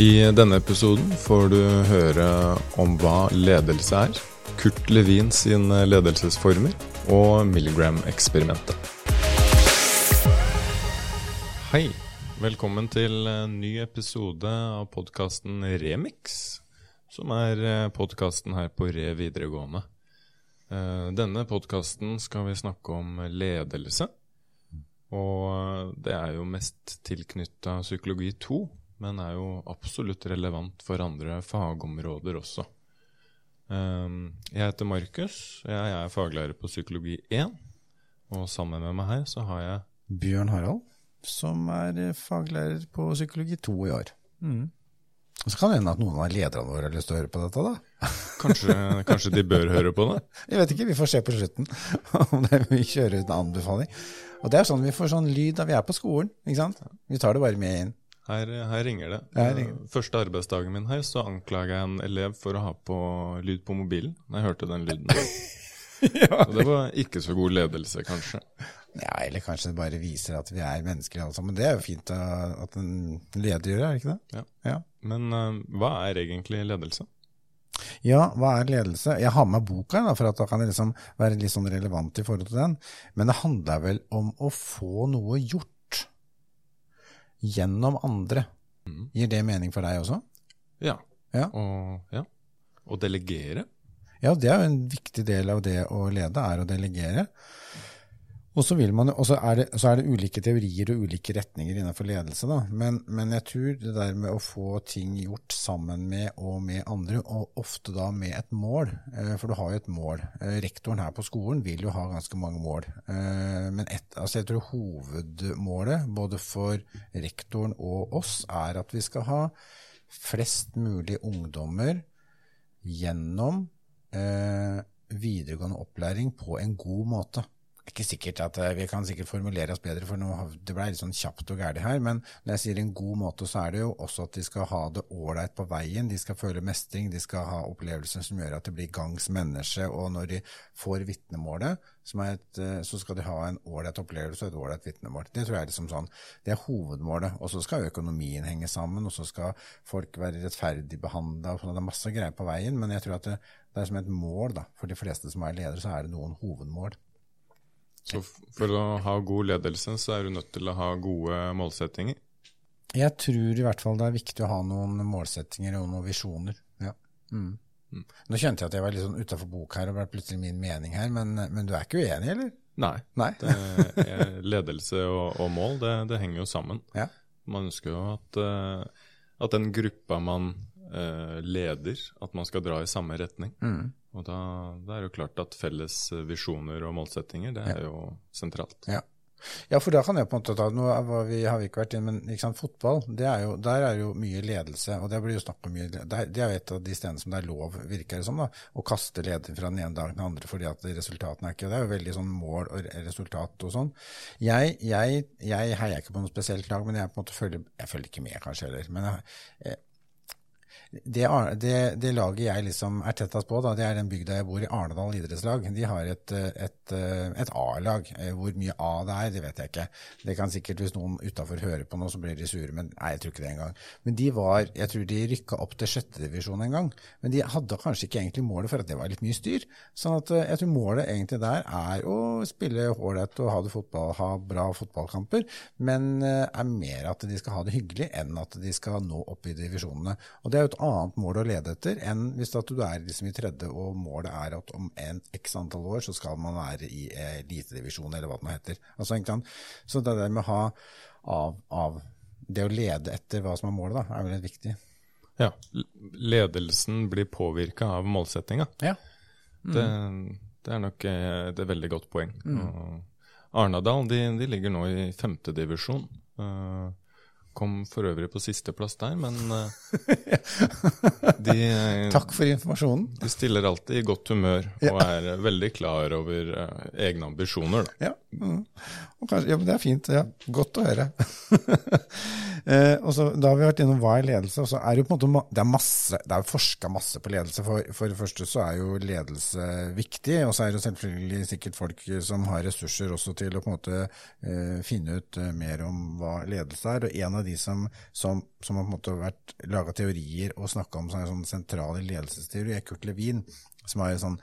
I denne episoden får du høre om hva ledelse er, Kurt Levin sin ledelsesformer og Milligram-eksperimentet. Hei, velkommen til en ny episode av podkasten Remix, som er podkasten her på Re videregående. Eh, Denne podkasten skal vi snakke om ledelse. Og det er jo mest tilknytta psykologi 2, men er jo absolutt relevant for andre fagområder også. Um, Jeg heter Markus, jeg er faglærer på psykologi 1. Og sammen med meg her så har jeg Bjørn Harald, som er faglærer på psykologi 2 i år. Og Så kan det hende at noen av lederne våre har lyst til å høre på dette, da. Kanskje, kanskje de bør høre på det? Jeg vet ikke, vi får se på slutten om det, vi kjører ut en anbefaling. Og det er sånn vi får sånn lyd da vi er på skolen, ikke sant? Vi tar det bare med inn. Her, her ringer det. Her ringer Eh, Første arbeidsdagen min her, så anklaga jeg en elev for å ha på lyd på mobilen. Jeg hørte den lyden. Og det var ikke så god ledelse, kanskje. Ja, eller kanskje det bare viser at vi er mennesker alle sammen. Det er jo fint at en leder gjør det, er det ikke det? Ja. Ja. Men uh, hva er egentlig ledelse? Ja, hva er ledelse? Jeg har med boka da, for at da kan det liksom være litt sånn relevant i forhold til den. Men det handler vel om å få noe gjort gjennom andre. Mhm. Gir det mening for deg også? Ja. Ja. Og, ja. Å delegere. Ja, det er jo en viktig del av det å lede, er å delegere. Og så, man, og så, er det, så er det ulike teorier og ulike retninger innenfor ledelse. Da. Men, men jeg tror det der med å få ting gjort sammen med og med andre, og ofte da med et mål, eh, for du har jo et mål. Eh, Rektoren her på skolen vil jo ha ganske mange mål. Eh, Men et, altså jeg tror hovedmålet både for rektoren og oss er at vi skal ha flest mulig ungdommer gjennom videregående opplæring på en god måte. Ikke sikkert at eh, Vi kan sikkert formulere oss bedre, for det ble litt sånn kjapt og gærent her. Men når jeg sier en god måte, så er det jo også at de skal ha det ålreit på veien. De skal føle mestring, de skal ha opplevelser som gjør at det blir gangs menneske. Og når de får vitnemålet, et, eh, så skal de ha en ålreit opplevelse og et ålreit vitnemål. Det tror jeg er liksom sånn, det er hovedmålet. Og så skal økonomien henge sammen, og så skal folk være rettferdig behandla. Det er masse greier på veien, men jeg tror at det, det er som et mål da. For de fleste som er ledere, så er det noen hovedmål. Så for å ha god ledelse, så er du nødt til å ha gode målsettinger. Jeg tror i hvert fall det er viktig å ha noen målsettinger og noen visjoner. Ja. Mm. Nå kjente jeg at jeg var litt sånn utafor bok her, og ble plutselig min mening her, men, men du er ikke uenig, eller? Nei. Nei? Er, ledelse og, og mål, det, det henger jo sammen. Ja. Man ønsker jo at, eh, at den gruppa man eh, leder, at man skal dra i samme retning. Mm. Og da, da er det jo klart at felles visjoner og målsettinger, det er jo sentralt. Ja. ja, for da kan jeg på en måte ta Nå vi, har vi ikke vært inne, men sant, fotball, det er jo, der er jo mye ledelse. og Det blir jo snakk om mye, det er, det er jo et av de stedene som det er lov, virker det som, da, å kaste leder fra den ene dagen til den andre fordi at resultatene er ikke Det er jo veldig sånn mål og resultat og sånn. Jeg, jeg, jeg heier ikke på noe spesielt lag, men jeg på en måte følger, jeg følger ikke med kanskje heller. men jeg, eh, det, det, det laget jeg liksom er tettest på, da, det er den bygda jeg bor i, Arendal idrettslag. De har et, et, et A-lag. Eh, Hvor mye A det er, det vet jeg ikke. Det kan sikkert, Hvis noen utafor hører på noe, så blir de sure, men nei, jeg tror ikke det engang. Men de var, jeg tror de rykka opp til sjettedivisjon en gang. Men de hadde kanskje ikke egentlig målet for at det var litt mye styr. Sånn at eh, jeg tror målet egentlig der er å spille ålreit og ha det fotball, ha bra fotballkamper, men eh, er mer at de skal ha det hyggelig enn at de skal nå opp i divisjonene. Og det er jo et annet mål å lede etter enn hvis at du er liksom i tredje og målet er at om en x antall år så skal man være i elitedivisjon, eller hva det nå heter. Altså? Så det der med å ha av, av det å lede etter hva som er målet, da, er veldig viktig. Ja, Ledelsen blir påvirka av målsettinga. Ja. Det, det er nok eh, et veldig godt poeng. Mm. Arnadal de, de ligger nå i femtedivisjon. Uh, kom for øvrig på sisteplass der, men eh, de, eh, Takk for informasjonen. de stiller alltid i godt humør og er eh, veldig klar over eh, egne ambisjoner. Da. Ja, mm. og kanskje, ja, men det er fint. Ja. Godt å høre. Eh, og så, da har vi vært innom hva er ledelse. og så er Det på en måte, det er masse, det er forska masse på ledelse. For, for det første så er jo ledelse viktig, og så er det selvfølgelig sikkert folk som har ressurser også til å på en måte eh, finne ut eh, mer om hva ledelse er. Og en av de som, som, som har på en måte vært laga teorier og snakka om sånne, sentral sentrale ledelsesteorier, er Kurt Levin, som har et sånn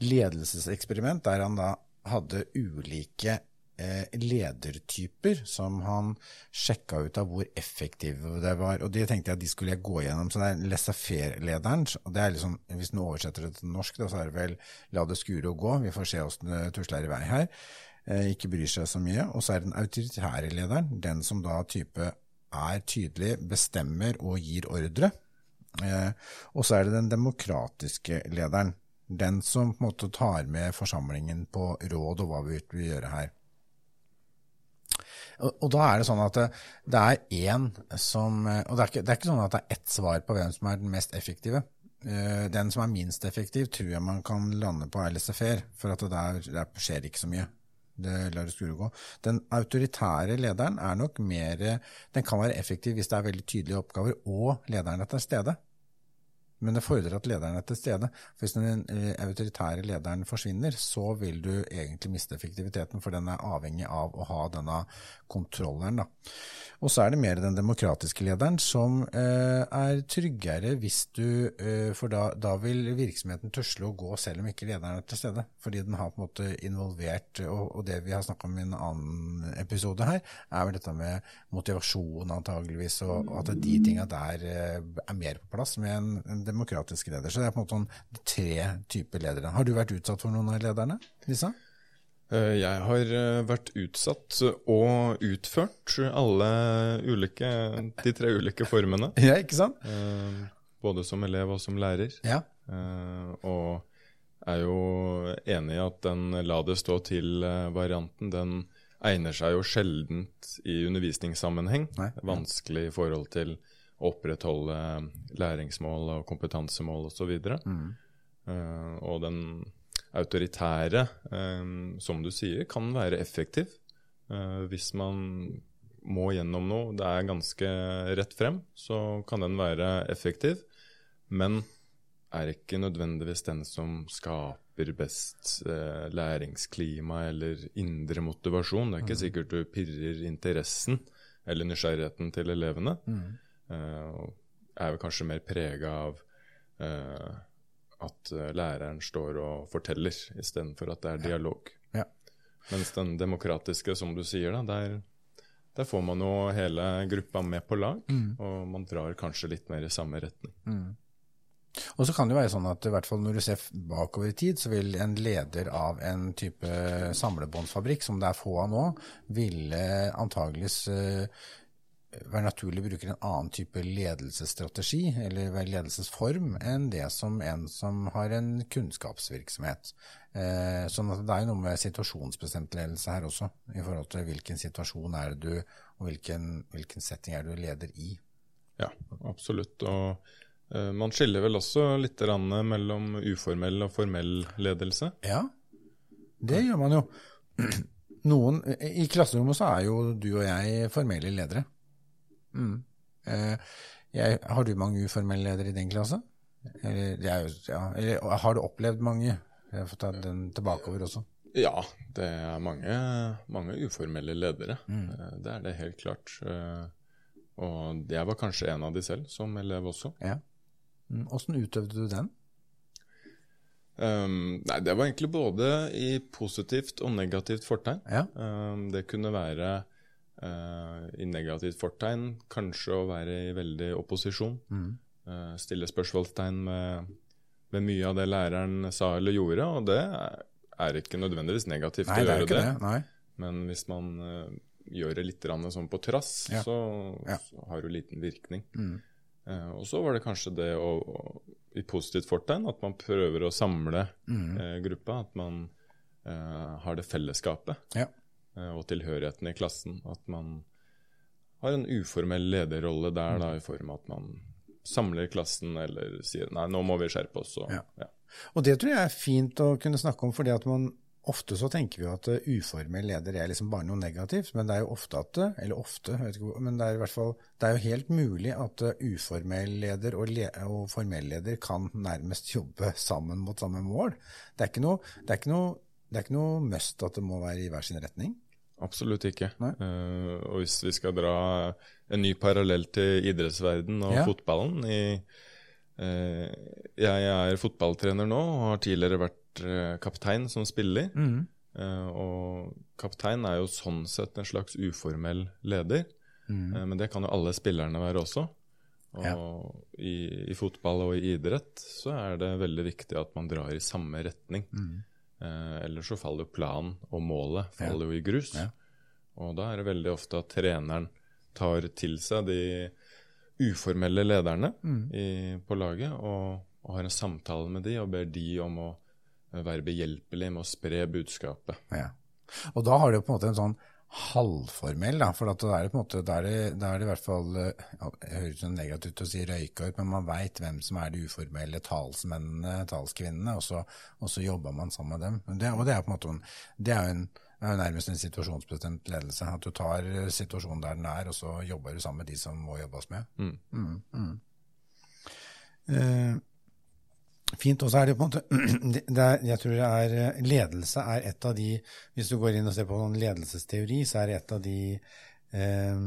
ledelseseksperiment der han da hadde ulike eh, ledertyper som han sjekka ut av hvor effektive det var. Og det tenkte jeg at de skulle jeg gå gjennom. Så det er laissez-faire-lederen. det er liksom, Hvis du oversetter det til norsk, så er det vel la det skure og gå. Vi får se åssen det tusler i vei her. Eh, ikke bryr seg så mye. Og så er det den autoritære lederen. Den som da type er tydelig, bestemmer og gir ordre. Eh, og så er det den demokratiske lederen. Den som på en måte tar med forsamlingen på råd og hva vi vil gjøre her. Og, da er det sånn at det, er én som Og det er, ikke, det er ikke sånn at det er ett svar på hvem som er den mest effektive. Eh, Den som er minst effektiv, tror jeg man kan lande på er for at det der, der skjer ikke så mye. Det lar det skure gå. Den autoritære lederen er nok mer Den kan være effektiv hvis det er veldig tydelige oppgaver, og lederen er til stede. Men det fordrer at lederen er til stede. For Hvis den eh, autoritære lederen forsvinner, så vil du egentlig miste effektiviteten, for den er avhengig av å ha denne kontrolleren. Da. Og så er det mer den demokratiske lederen som eh, er tryggere hvis du eh, For da, da vil virksomheten tusle og gå selv om ikke lederen er til stede. Fordi den har på en måte involvert Og, og det vi har snakka om i en annen episode her, er vel dette med motivasjon antageligvis, og, og at de tinga der eh, er mer på plass med en, en demokratisk leder. Så det er på en måte sånn tre typer ledere. Har du vært utsatt for noen av lederne? Lisa? Eh, Jeg har eh, vært utsatt og utført alle ulike, de tre ulike formene. Ja, ikke sant? eh, Både som elev og som lærer. Ja. Og er jo enig i at den la det stå til-varianten, den egner seg jo sjeldent i undervisningssammenheng. Nei. Vanskelig i forhold til opprettholde læringsmål og kompetansemål osv. Mm. Uh, og den autoritære, um, som du sier, kan være effektiv uh, hvis man må gjennom noe. Det er ganske rett frem, så kan den være effektiv. Men er ikke nødvendigvis den som skaper best eh, læringsklima eller indre motivasjon. Det er ikke sikkert du pirrer interessen eller nysgjerrigheten til elevene. Og er vel kanskje mer prega av eh, at eh, læreren står og forteller, istedenfor at det er dialog. Ja. Mens den demokratiske, som du sier, da, der, der får man jo hele gruppa med på lag, og man drar kanskje litt mer i samme retning. Og så kan det jo være sånn at i hvert fall når du ser bakover i tid, så vil en leder av en type samlebåndsfabrikk, som det er få av nå, ville antageligvis eh, være naturlig å bruke en annen type ledelsesstrategi eller ledelsesform enn det som en som har en kunnskapsvirksomhet. Eh, sånn at det er jo noe med situasjonsbestemt ledelse her også, i forhold til hvilken situasjon er det du, og hvilken, hvilken setting er du leder i. Ja, absolutt. Og eh, man skiller vel også litt mellom uformell og formell ledelse. Ja, det gjør man jo. Noen, I klasserommet så er jo du og jeg formelle ledere. Mm. Eh, jeg, har du mange uformelle ledere i din klasse? Eller, er ja, eller har du opplevd mange? Jeg får ta den tilbakeover også. Ja, det er mange, mange uformelle ledere. Mm. Det er det helt klart. Eh, Og jeg var kanskje en av de selv, som elev også. Ja. Åssen Hvordan utøvde du den? Um, nei, det var egentlig både i positivt og negativt fortegn. Ja. Um, det kunne være i negativt fortegn kanskje å være i veldig opposisjon. Uh, stille spørsmålstegn med, med mye av det læreren sa eller gjorde, og det er, ikke nødvendigvis negativt Nei, å gjøre det. det. Men hvis man uh, gjør det litt sånn på trass, Ja. så, Ja. så har det liten virkning. Mm. Eh, og så var det kanskje det å, å, i positivt fortegn at man prøver å samle Mm. eh, gruppa. At man eh, har det fellesskapet Ja. Eh, og tilhørigheten i klassen. At man har en uformell lederrolle der, da, i form av at man samler klassen eller sier nei, nå må vi skjerpe oss. Og, Ja. ja. Og det tror jeg er fint å kunne snakke om, fordi at man ofte så tenker vi jo at uh, uformell leder er liksom bare noe negativt, men det er jo ofte at uh, Eller ofte, jeg vet ikke men det er i hvert fall Det er jo helt mulig at uformell leder og, le, og, formell leder kan nærmest jobbe sammen mot samme mål. Det er ikke noe, det er ikke noe, det er ikke noe must at det må være i hver sin retning. Absolutt ikke. Uh, og hvis vi skal dra en ny parallell til idrettsverden og ja. fotballen i, uh, Jeg er fotballtrener nå og har tidligere vært uh, kaptein som spiller. Mm. og kaptein er jo sånn sett en slags uformell leder. Mm. men det kan jo alle spillerne være også. Og ja. i, i, fotball og i idrett så er det veldig viktig at man drar i samme retning. Mm. Eh, ellers så faller planen og målet faller jo i grus. Ja. Og da er det veldig ofte at treneren tar til seg de uformelle lederne mm. i, på laget og, og, har en samtale med de og ber de om å være behjelpelig med å spre budskapet. Ja. Og da har du på en måte en sånn halvformell, da, for da er det på en måte, da er det, da er det i hvert fall ja, Det høres sånn negativt ut å si røyka ut, men man veit hvem som er de uformelle talsmennene, talskvinnene, og så, og så jobber man sammen med dem. Det, og det er på en måte det er jo en, det er jo nærmest en situasjonsbestemt ledelse. At du tar situasjonen der den er, og så jobber du sammen med de som må jobbes med. Mm. Mm, mm. Uh, Fint. Og så er det på en måte er, Jeg tror det er eh, Ledelse er et av de Hvis du går inn og ser på noen ledelsesteori, så er det et av de eh,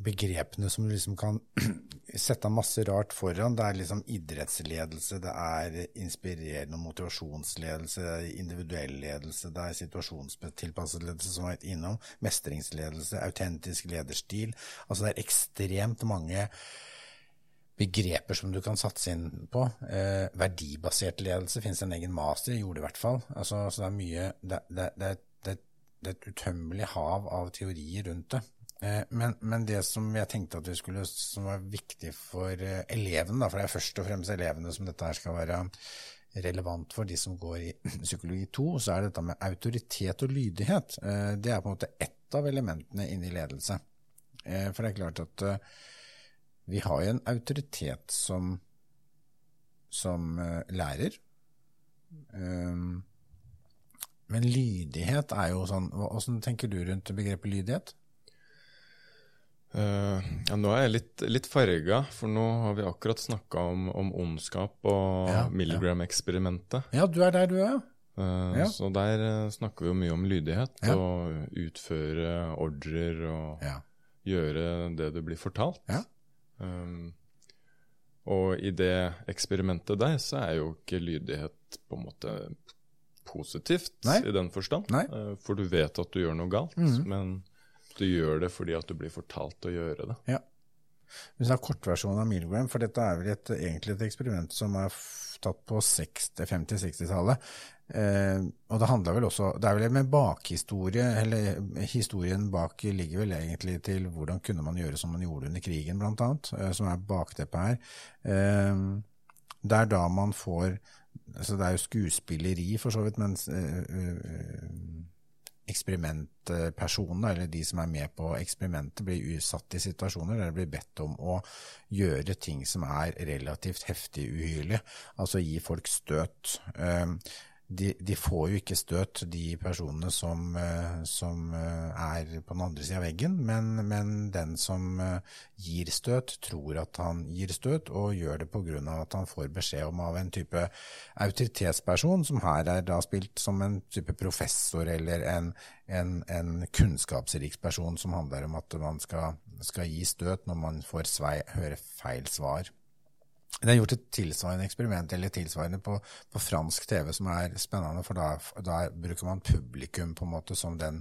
begrepene som du liksom kan sette masse rart foran. Det er liksom idrettsledelse, det er inspirerende og motivasjonsledelse, det er individuell ledelse, det er situasjonstilpasset ledelse, som var innom, mestringsledelse, autentisk lederstil. Altså det er ekstremt mange begreper som du kan satse inn på. Eh, verdibasert ledelse finnes en egen master, jeg gjorde det i hvert fall. Altså, så det er mye det, det, det, det, er et utømmelig hav av teorier rundt det. Eh, men, men, det som jeg tenkte at vi skulle, som var viktig for eh, elevene, da, for det er først og fremst elevene som dette her skal være relevant for de som går i psykologi 2, så er dette med autoritet og lydighet. Eh, det er på en måte ett av elementene inni ledelse. For det er klart at vi har jo en autoritet som, som uh, lærer. Um, men lydighet er jo sånn Åssen tenker du rundt begrepet lydighet? Uh, ja, nå er jeg litt, litt farga, for nå har vi akkurat snakka om, om, ondskap og ja, Milligram-eksperimentet. Ja. ja. du er der du er, uh, ja. Så der uh, snakker vi jo mye om lydighet. Og utføre ordrer og gjøre det du blir fortalt. Ja. Um, og i det eksperimentet der så er jo ikke lydighet på en måte positivt Nei. i den forstand. Nei. for du vet at du gjør noe galt, mm. men du gjør det fordi at du blir fortalt å gjøre det. Ja. Hvis det er kortversjonen av Milgram, for dette er vel et, egentlig et eksperiment som er tatt på 50-60-tallet, Eh, og det handler vel også Det er vel med bakhistorie, eller historien bak ligger vel egentlig til hvordan kunne man gjøre som man gjorde under krigen, blant annet, eh, som er bakteppet her. Eh, det er da man får Så det er jo skuespilleri, for så vidt, mens eh, eh, eksperimentpersonene, eller de som er med på eksperimentet, blir satt i situasjoner der det blir bedt om å gjøre ting som er relativt heftig uhyrlig, altså gi folk støt. De, de, får jo ikke støt, de personene som, eh, som eh, er på den andre sida av veggen, men, men, den som eh, gir støt, tror at han gir støt, og gjør det pga. at han får beskjed om av en type autoritetsperson, som her er da spilt som en type professor eller en, en, en kunnskapsrik person, som handler om at man skal, skal gi støt når man får svei, høre feil svar. Det er gjort et tilsvarende eksperiment eller tilsvarende på, på fransk TV som er spennende, for da, da, bruker man publikum på en måte som den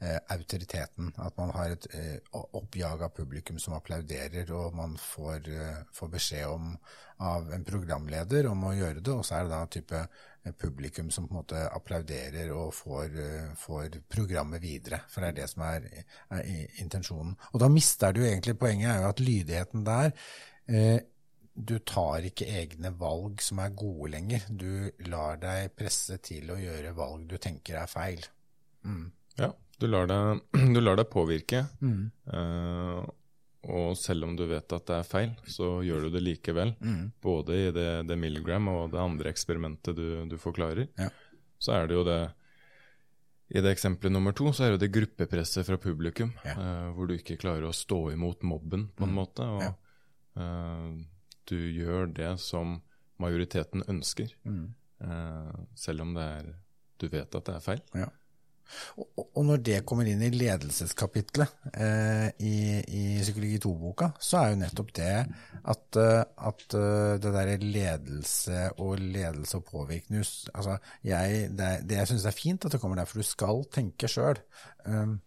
eh, autoriteten. At man har et eh, oppjaga publikum som applauderer, og man får, eh, får, beskjed om, av en programleder om å gjøre det, og så er det da type eh, publikum som på en måte applauderer og får, eh, får programmet videre. For det er det som er, er intensjonen. Og da mister du egentlig Poenget er jo at lydigheten der eh, du tar ikke egne valg som er gode lenger. Du lar deg presse til å gjøre valg du tenker er feil. Mm. Ja, du lar deg, du lar deg påvirke. Mm. Uh, og selv om du vet at det er feil, så gjør du det likevel. Mm. Både i det, det Milgram og det andre eksperimentet du, du forklarer. Ja. så er det jo det I det eksempelet nummer to så er det det gruppepresset fra publikum, Ja. uh, hvor du ikke klarer å stå imot mobben, på en Mm. måte. Og Ja. eh, du gjør det som majoriteten ønsker, Mm. eh, selv om det er du vet at det er feil. Ja. Og, og- når det kommer inn i ledelseskapitlet eh, i, i Psykologi 2-boka, så er jo nettopp det at, eh, at eh, det der ledelse og ledelse og påvirkning altså jeg, det, det Jeg syns er fint at det kommer der, for du skal tenke sjøl. Um,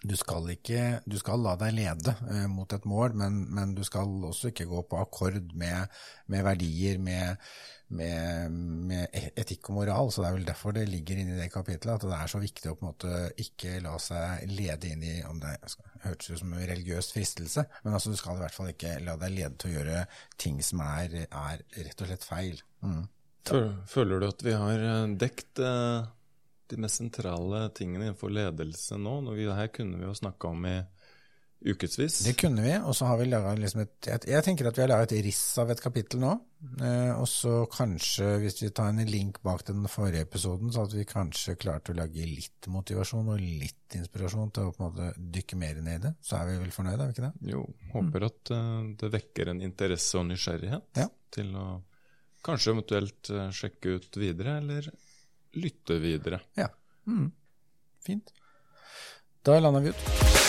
du skal ikke Du skal la deg lede eh, mot et mål, men, men du skal også ikke gå på akkord med, med verdier, med, med, med e- etikk og moral. Så det er vel derfor det ligger inne i det kapitlet, at det er så viktig å på en måte ikke la seg lede inn i om det hørtes ut som en religiøs fristelse, men altså du skal i hvert fall ikke la deg lede til å gjøre ting som er, er rett og slett feil. Mm. Føler du at vi har eh, dekt eh, de mest sentrale tingene innenfor ledelse nå? Når vi, her kunne vi jo snakka om i ukevis. Det kunne vi, og så har vi laget liksom et jeg, jeg tenker at vi har laget et riss av et kapittel nå. Eh, og så kanskje, hvis vi tar en link bak den forrige episoden, så at vi kanskje klarte å lage litt motivasjon og litt inspirasjon til å på en måte dykke mer ned i det. Så er vi vel fornøyde, er vi ikke det? Jo, håper at eh, det vekker en interesse og nysgjerrighet Ja. til å kanskje eventuelt eh, sjekke ut videre, eller lytte videre. Ja. Mm. Fint. Da lander vi ut.